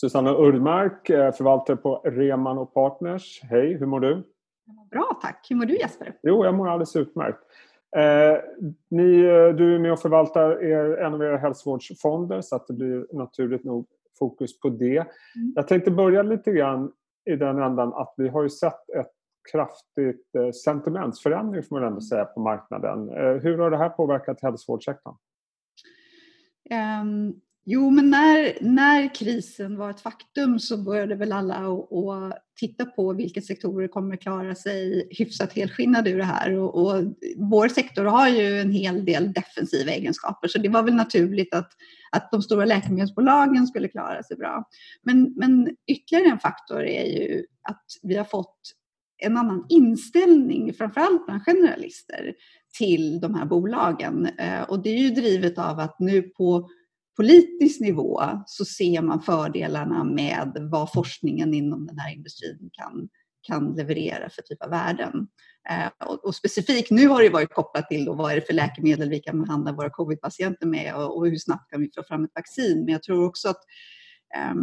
Susanna Ullmark, eh, förvaltare på Reman och Partners. Hej, hur mår du? Bra tack. Hur mår du Jesper? Jo, jag mår alldeles utmärkt. Eh, ni, eh, du är med och förvaltar er, en av era hälsovårdsfonder så att det blir naturligt nog fokus på det. Mm. Jag tänkte börja lite grann i den ändan att vi har ju sett ett kraftigt eh, sentimentsförändring får man ändå säga på marknaden. Eh, hur har det här påverkat hälsovårdssektorn? Um, Jo, men när, när krisen var ett faktum så började väl alla att titta på vilka sektorer kommer klara sig hyfsat helskinnade ur det här. Och, och, vår sektor har ju en hel del defensiva egenskaper så det var väl naturligt att, att de stora läkemedelsbolagen skulle klara sig bra. Men, men ytterligare en faktor är ju att vi har fått en annan inställning, framförallt bland generalister, till de här bolagen. Eh, och det är ju drivet av att nu på politisk nivå så ser man fördelarna med vad forskningen inom den här industrin kan, kan leverera för typ av värden. Eh, och, och, specifikt nu har det varit kopplat till då, vad är det för läkemedel vi kan behandla våra covid-patienter med och, och, hur snabbt kan vi få fram ett vaccin. Men jag tror också att eh,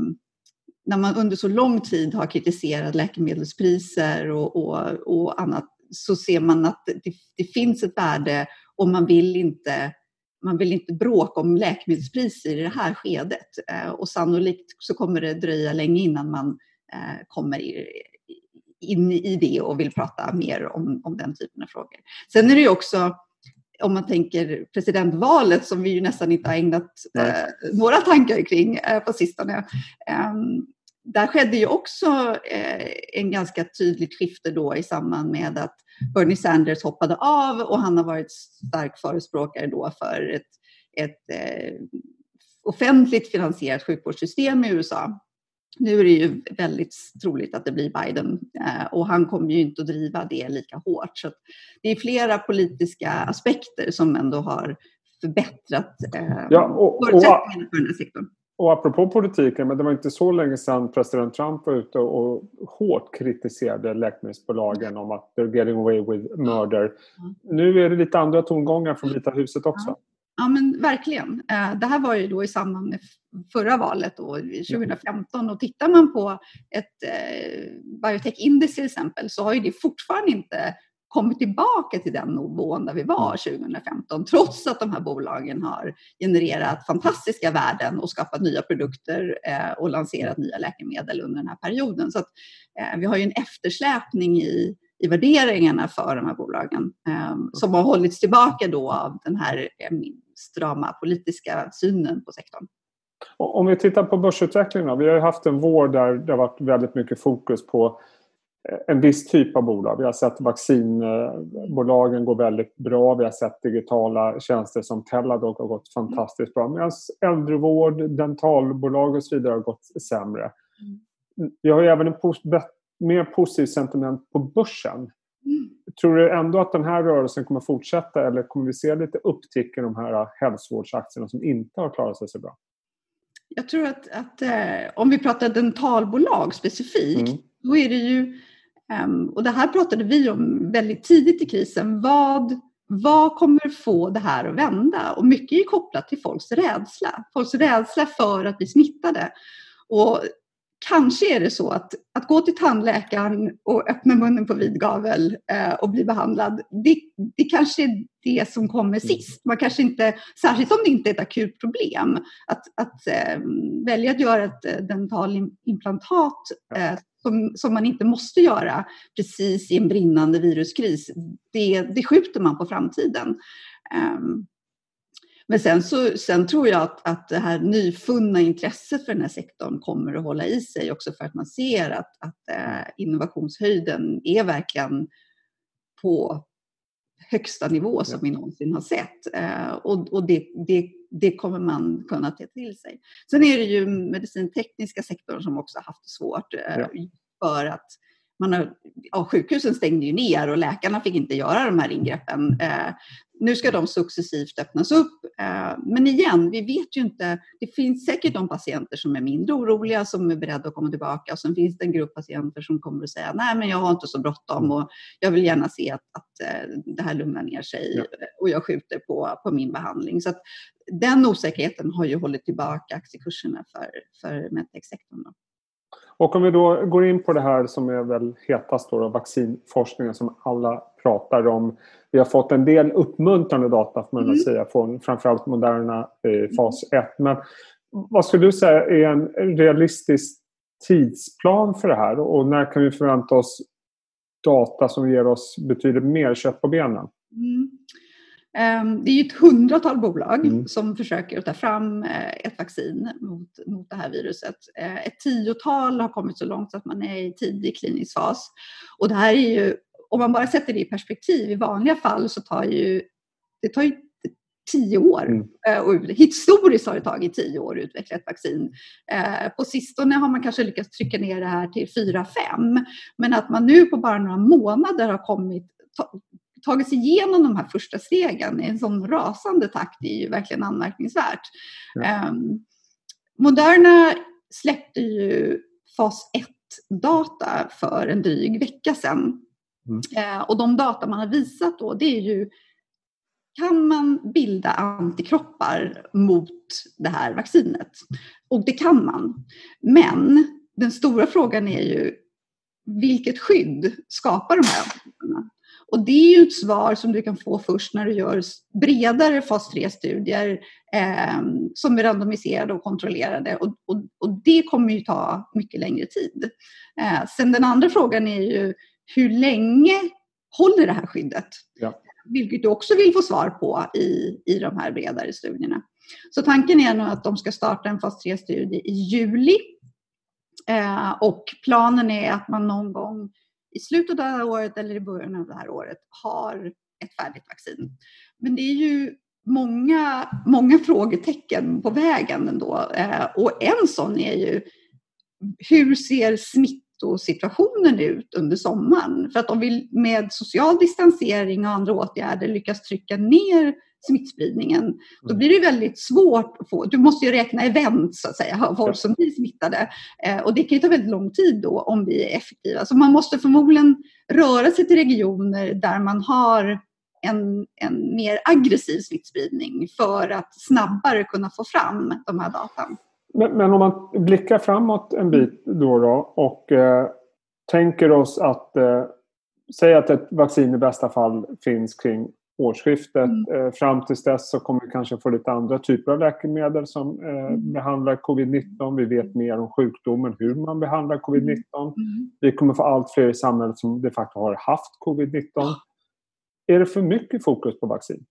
när man under så lång tid har kritiserat läkemedelspriser och, och, och annat så ser man att det, det finns ett värde och man vill inte man vill inte bråka om läkemedelspriser i det här skedet eh, och sannolikt så kommer det dröja länge innan man eh, kommer in i det och vill prata mer om, om den typen av frågor. Sen är det ju också om man tänker presidentvalet som vi ju nästan inte har ägnat eh, några tankar kring eh, på sistone. Eh, där skedde ju också eh, en ganska tydligt skifte då i samband med att Bernie Sanders hoppade av och han har varit stark förespråkare då för ett, ett eh, offentligt finansierat sjukvårdssystem i USA. Nu är det ju väldigt troligt att det blir Biden eh, och han kommer ju inte att driva det lika hårt. Så det är flera politiska aspekter som ändå har förbättrat eh, ja, och, förutsättningarna för den här sektorn. Och apropå politiken, men det var inte så länge sedan president Trump var ute och hårt kritiserade läkemedelsbolagen om att they're getting away with murder. Mm. Nu är det lite andra tongångar från Vita huset också. Ja. Ja men verkligen. Eh, det här var ju då i samband med förra valet då, 2015 och tittar man på ett eh, biotech index till exempel så har ju det fortfarande inte kommit tillbaka till den nivån där vi var 2015 mm. trots att de här bolagen har genererat fantastiska värden och skapat nya produkter eh, och lanserat nya läkemedel under den här perioden. Så att, eh, vi har ju en eftersläpning i, i värderingarna för de här bolagen eh, som har hållits tillbaka då av den här strama politiska synen på sektorn. Om vi tittar på börsutvecklingen, vi har ju haft en vår där det har varit väldigt mycket fokus på en viss typ av bolag. Vi har sett vaccinbolagen gå väldigt bra. Vi har sett digitala tjänster som Teladoc har gått fantastiskt bra. Medan äldrevård, dentalbolag och så vidare har gått sämre. Mm. Vi har ju även en mer positiv sentiment på börsen. Mm. Tror du ändå att den här rörelsen kommer fortsätta eller kommer vi se lite upptick i de här hälsovårdsaktierna som inte har klarat sig så bra? Jag tror att, att eh, om vi pratar dentalbolag specifikt, mm. då är det ju och det här pratade vi om väldigt tidigt i krisen. Vad, vad kommer få det här att vända? Och mycket är kopplat till folks rädsla. Folks rädsla för att bli smittade. Och kanske är det så att, att gå till tandläkaren och öppna munnen på vid gavel eh, och bli behandlad, det, det kanske är det som kommer mm. sist. Man kanske inte, särskilt om det inte är ett akut problem, att, att eh, välja att göra ett dentalimplantat eh, som, som man inte måste göra precis i en brinnande viruskris, det, det skjuter man på framtiden. Um, men sen, så, sen tror jag att, att det här nyfunna intresset för den här sektorn kommer att hålla i sig också för att man ser att, att eh, innovationshöjden är verkligen på högsta nivå som vi någonsin har sett. Eh, och och det, det, det kommer man kunna ta till sig. Sen är det ju medicintekniska sektorn som också haft svårt eh, ja. för att man har, ja, sjukhusen stängde ju ner och läkarna fick inte göra de här ingreppen. Eh, nu ska de successivt öppnas upp. Eh, men igen, vi vet ju inte. Det finns säkert de patienter som är mindre oroliga, som är beredda att komma tillbaka. Och sen finns det en grupp patienter som kommer att säga, nej men jag har inte så bråttom och jag vill gärna se att, att eh, det här lugnar ner sig och jag skjuter på, på min behandling. Så den osäkerheten har ju hållit tillbaka aktiekurserna för, för medtech-sektorn. Och om vi då går in på det här som är väl hetast då, vaccinforskningen som alla pratar om. Vi har fått en del uppmuntrande data får man mm. säga från framförallt Moderna eh, fas 1. Men vad skulle du säga är en realistisk tidsplan för det här och när kan vi förvänta oss data som ger oss betydligt mer kött på benen? Mm. Ehm, det är ett hundratal bolag mm. som försöker ta fram eh, ett vaccin mot, mot det här viruset. Eh, ett tiotal har kommit så långt att man är i tidig klinisk fas. Och det här är ju, om man bara sätter det i perspektiv, i vanliga fall så tar ju det tar ju tio år. Mm. Eh, och historiskt har det tagit tio år att utveckla ett vaccin. På sistone har man kanske lyckats trycka ner det här till fyra, fem. Men att man nu på bara några månader har kommit tagit sig igenom de här första stegen i en sån rasande takt är ju verkligen anmärkningsvärt. Ja. Um, Moderna släppte ju fas 1-data för en dryg vecka sedan. Mm. Uh, och de data man har visat då det är ju kan man bilda antikroppar mot det här vaccinet? Och det kan man. Men den stora frågan är ju vilket skydd skapar de här antikropparna? Och det är ju ett svar som du kan få först när du gör bredare fas 3-studier eh, som är randomiserade och kontrollerade. Och, och, och, det kommer ju ta mycket längre tid. Eh, sen den andra frågan är ju hur länge håller det här skyddet? Ja. Vilket du också vill få svar på i, i de här bredare studierna. Så tanken är nu att de ska starta en fas 3-studie i juli. Eh, och planen är att man någon gång i slutet av det här året eller i början av det här året har ett färdigt vaccin. Men det är ju många, många frågetecken på vägen ändå. Eh, och en sån är ju hur ser smittosituationen ut under sommaren? För att om vi med social distansering och andra åtgärder lyckas trycka ner smittspridningen, då mm. blir det väldigt svårt att få, du måste ju räkna event så att säga, folk som blir smittade. Eh, och det kan ju ta väldigt lång tid då om vi är effektiva. Så man måste förmodligen röra sig till regioner där man har en, en mer aggressiv smittspridning för att snabbare kunna få fram de här datan. Men, men om man blickar framåt en bit då, då och eh, tänker oss att eh, Säg att ett vaccin i bästa fall finns kring årsskiftet. Mm. Eh, fram tills dess så kommer vi kanske få lite andra typer av läkemedel som eh, mm. behandlar covid-19. Vi vet mer om sjukdomen, hur man behandlar covid-19. Mm. mm. Vi kommer få allt fler i samhället som de facto har haft covid-19. Är det för mycket fokus på vaccin?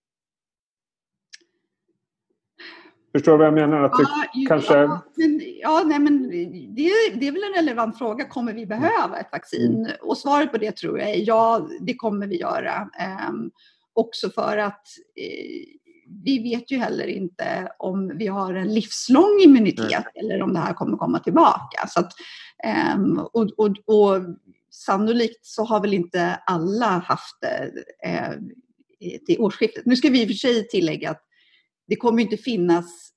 Förstår du vad jag menar? Att det ja, kanske... ja, men, ja, nej, men det, det är väl en relevant fråga. Kommer vi behöva ett vaccin? Mm. Och svaret på det tror jag är ja, det kommer vi göra. Um, Också för att eh, vi vet ju heller inte om vi har en livslång immunitet eller om det här kommer komma tillbaka. Så att, eh, och, och, och, sannolikt så har väl inte alla haft det eh, till årsskiftet. Nu ska vi i och för sig tillägga att det kommer inte finnas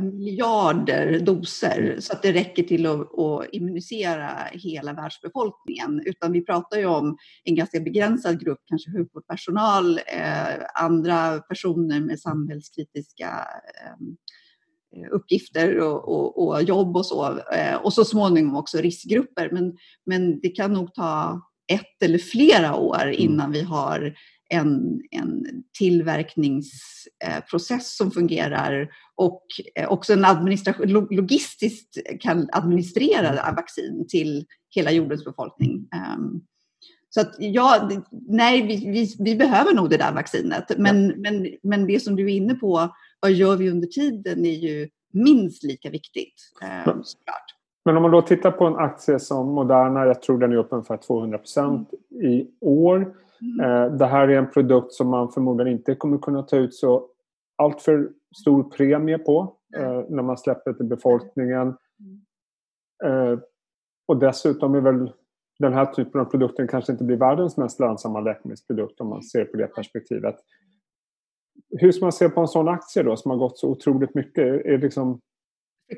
miljarder doser så att det räcker till att, att, immunisera hela världsbefolkningen. Utan vi pratar ju om en ganska begränsad grupp, kanske sjukvårdspersonal, eh, andra personer med samhällskritiska eh, uppgifter och, och, och, jobb och så. Eh, och så småningom också riskgrupper. Men, men det kan nog ta ett eller flera år mm. innan vi har en, en tillverkningsprocess som fungerar och eh, också en administration, logistiskt kan administrera mm. vaccin till hela jordens befolkning. Ehm, så att ja, nej, vi, vi, vi, behöver nog det där vaccinet. Men, ja. men, men det som du är inne på, vad gör vi under tiden, är ju minst lika viktigt. Ehm, såklart. Men om man då tittar på en aktie som Moderna, jag tror den är upp ungefär 200 procent mm. i år. Mm. Eh, det här är en produkt som man förmodligen inte kommer kunna ta ut så alltför stor premie på mm. när man släpper till befolkningen. Mm. Eh, och dessutom är väl den här typen av produkter kanske inte blir världens mest lönsamma läkemedelsprodukt om man ser på det perspektivet. Hur ska man se på en sån aktie då som har gått så otroligt mycket? Är liksom,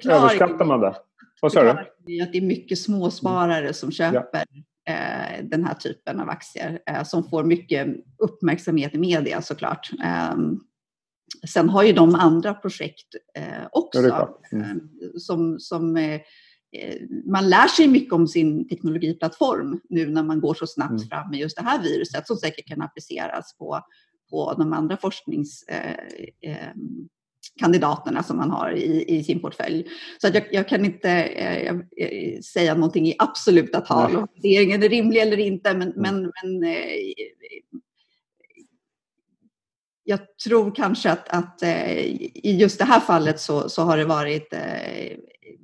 överskattar man det? Vad sa du? Att det är mycket småsparare som köper ja. Eh, den här typen av aktier eh, som får mycket uppmärksamhet i media såklart. Ehm, sen har ju de andra projekt eh, också. Mm. som, som man lär sig mycket om sin teknologiplattform nu när man går så snabbt mm. fram med just det här viruset som säkert kan appliceras på, på de andra forskningskandidaterna som man har i, i sin portfölj. Så att jag, jag kan inte eh, säga någonting i absoluta tal om regeringen är rimlig eller inte, men, mm. men, men eh, jag tror kanske att, att eh, i just det här fallet så, så har det varit eh,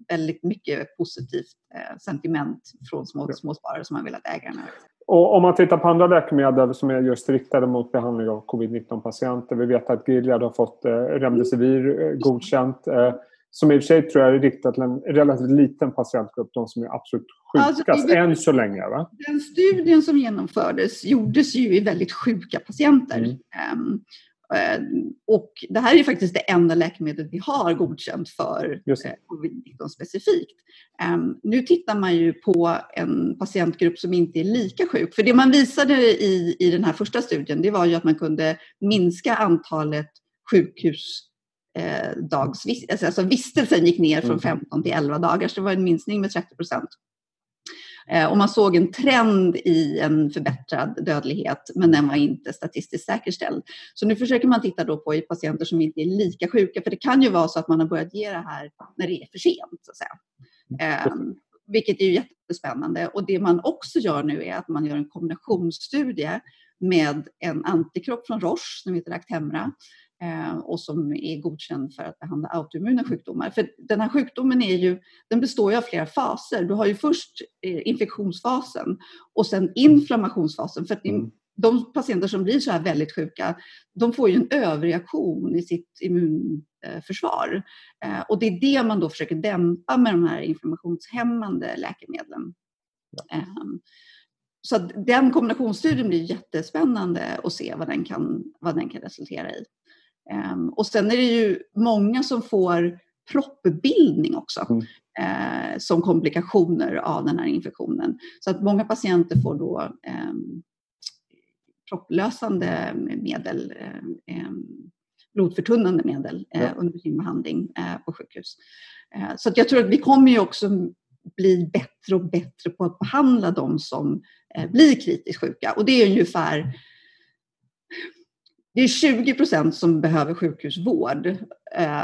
väldigt mycket positivt eh, sentiment från små, småsparare som har velat äga den här och om man tittar på andra läkemedel som är just riktade mot behandling av covid-19-patienter. Vi vet att Gilead har fått eh, Remdesivir eh, godkänt. Eh, som i och för sig tror jag är riktat till en relativt liten patientgrupp, de som är absolut sjukast alltså, än så länge. Va? Den studien som genomfördes gjordes ju i väldigt sjuka patienter. Mm. Um, och det här är faktiskt det enda läkemedlet vi har godkänt för eh, covid-19 specifikt. Ehm, nu tittar man ju på en patientgrupp som inte är lika sjuk. För det man visade i, i den här första studien det var ju att man kunde minska antalet sjukhus eh, dags, alltså vistelsen gick ner från 15 mm. till 11 dagar, så det var en minskning med 30 procent. Eh, och man såg en trend i en förbättrad dödlighet, men den var inte statistiskt säkerställd. Så nu försöker man titta då på i patienter som inte är lika sjuka, för det kan ju vara så att man har börjat ge det här när det är för sent. Så att säga. Um, vilket är ju jättespännande. Och det man också gör nu är att man gör en kombinationsstudie med en antikropp från Roche som heter Actemra och som är godkänd för att behandla autoimmuna sjukdomar. För den här sjukdomen är ju, den består ju av flera faser. Du har ju först eh, infektionsfasen och sen inflammationsfasen. För att mm. de patienter som blir så här väldigt sjuka, de får ju en överreaktion i sitt immunförsvar. Eh, och det är det man då försöker dämpa med de här inflammationshämmande läkemedlen. Ja. Ehm, så den kombinationsstudien blir jättespännande att se vad den kan, vad den kan resultera i. Ehm, och sen är det ju många som får proppbildning också mm. eh, som komplikationer av den här infektionen. Så att många patienter får då eh, propplösande medel, eh, blodförtunnande medel eh, ja. under sin behandling eh, på sjukhus. Eh, så att jag tror att vi kommer ju också bli bättre och bättre på att behandla de som blir kritiskt sjuka. Och det är ungefär det är 20 procent som behöver sjukhusvård eh,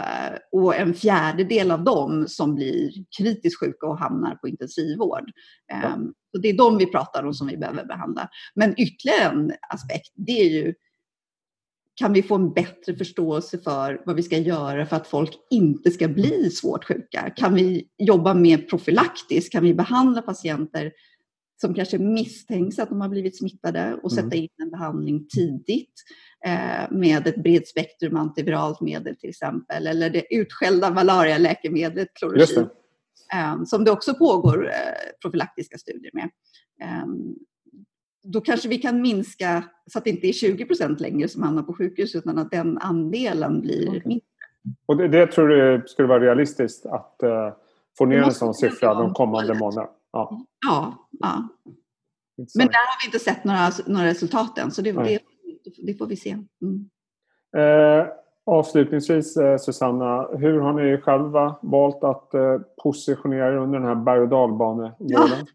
och en fjärdedel av dem som blir kritiskt sjuka och hamnar på intensivvård. Eh, så det är de vi pratar om som vi behöver behandla. Men ytterligare en aspekt, det är ju kan vi få en bättre förståelse för vad vi ska göra för att folk inte ska bli svårt sjuka? Kan vi jobba mer profylaktiskt? Kan vi behandla patienter som kanske misstänks att de har blivit smittade och sätta mm. in en behandling tidigt eh, med ett brett spektrum antiviralt medel till exempel, eller det utskällda malarialäkemedlet klorokin, eh, som det också pågår eh, profylaktiska studier med. Ehm, då kanske vi kan minska så att det inte är 20 procent längre som hamnar på sjukhus utan att den andelen blir okay. mindre. Och det, det, tror du skulle vara realistiskt att uh, få ner en sån siffra de kommande månaderna? Ja. ja, ja. Men där har vi inte sett några, några resultat än, så det, det, det får vi se. Mm. Eh, avslutningsvis eh, Susanna, hur har ni själva valt att eh, positionera er under den här berg och dalbanevården?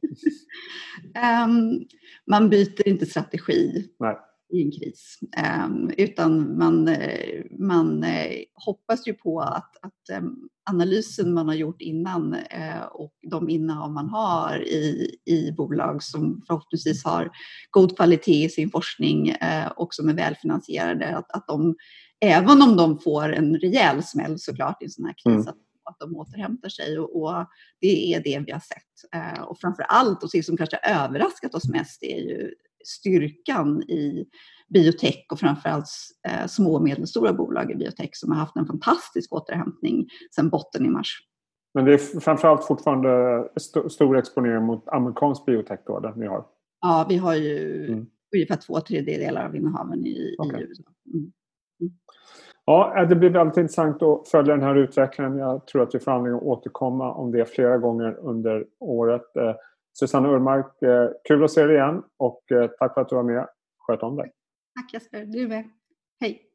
Ja. um, man byter inte strategi. Nej i en kris. Ehm, utan man, eh, man eh, hoppas ju på att, att ehm, analysen man har gjort innan eh, och de innehav man har i, i bolag som förhoppningsvis har god kvalitet i sin forskning och som är välfinansierade, att, att de, även om de får en rejäl smäll såklart i en sån här kris, mm. att, de återhämtar sig och, och, det är det vi har sett. Och framför allt, och det som kanske överraskat oss mest, är ju styrkan i biotech och framförallt eh, små och medelstora bolag i biotech som har haft en fantastisk återhämtning sedan botten i mars. Men det är framförallt fortfarande st stor exponering mot amerikansk biotech då, där ni har? Ja, vi har ju mm. ungefär två tredjedelar av innehaven i, okay. i USA. Mm. Mm. Ja, det blir väldigt intressant att följa den här utvecklingen. Jag tror att vi får anledning att återkomma om det flera gånger under året. Susanne Urmark, eh, kul att se dig igen och eh, tack för att du var med. Sköt om dig. Tack Jesper, du med. Hej.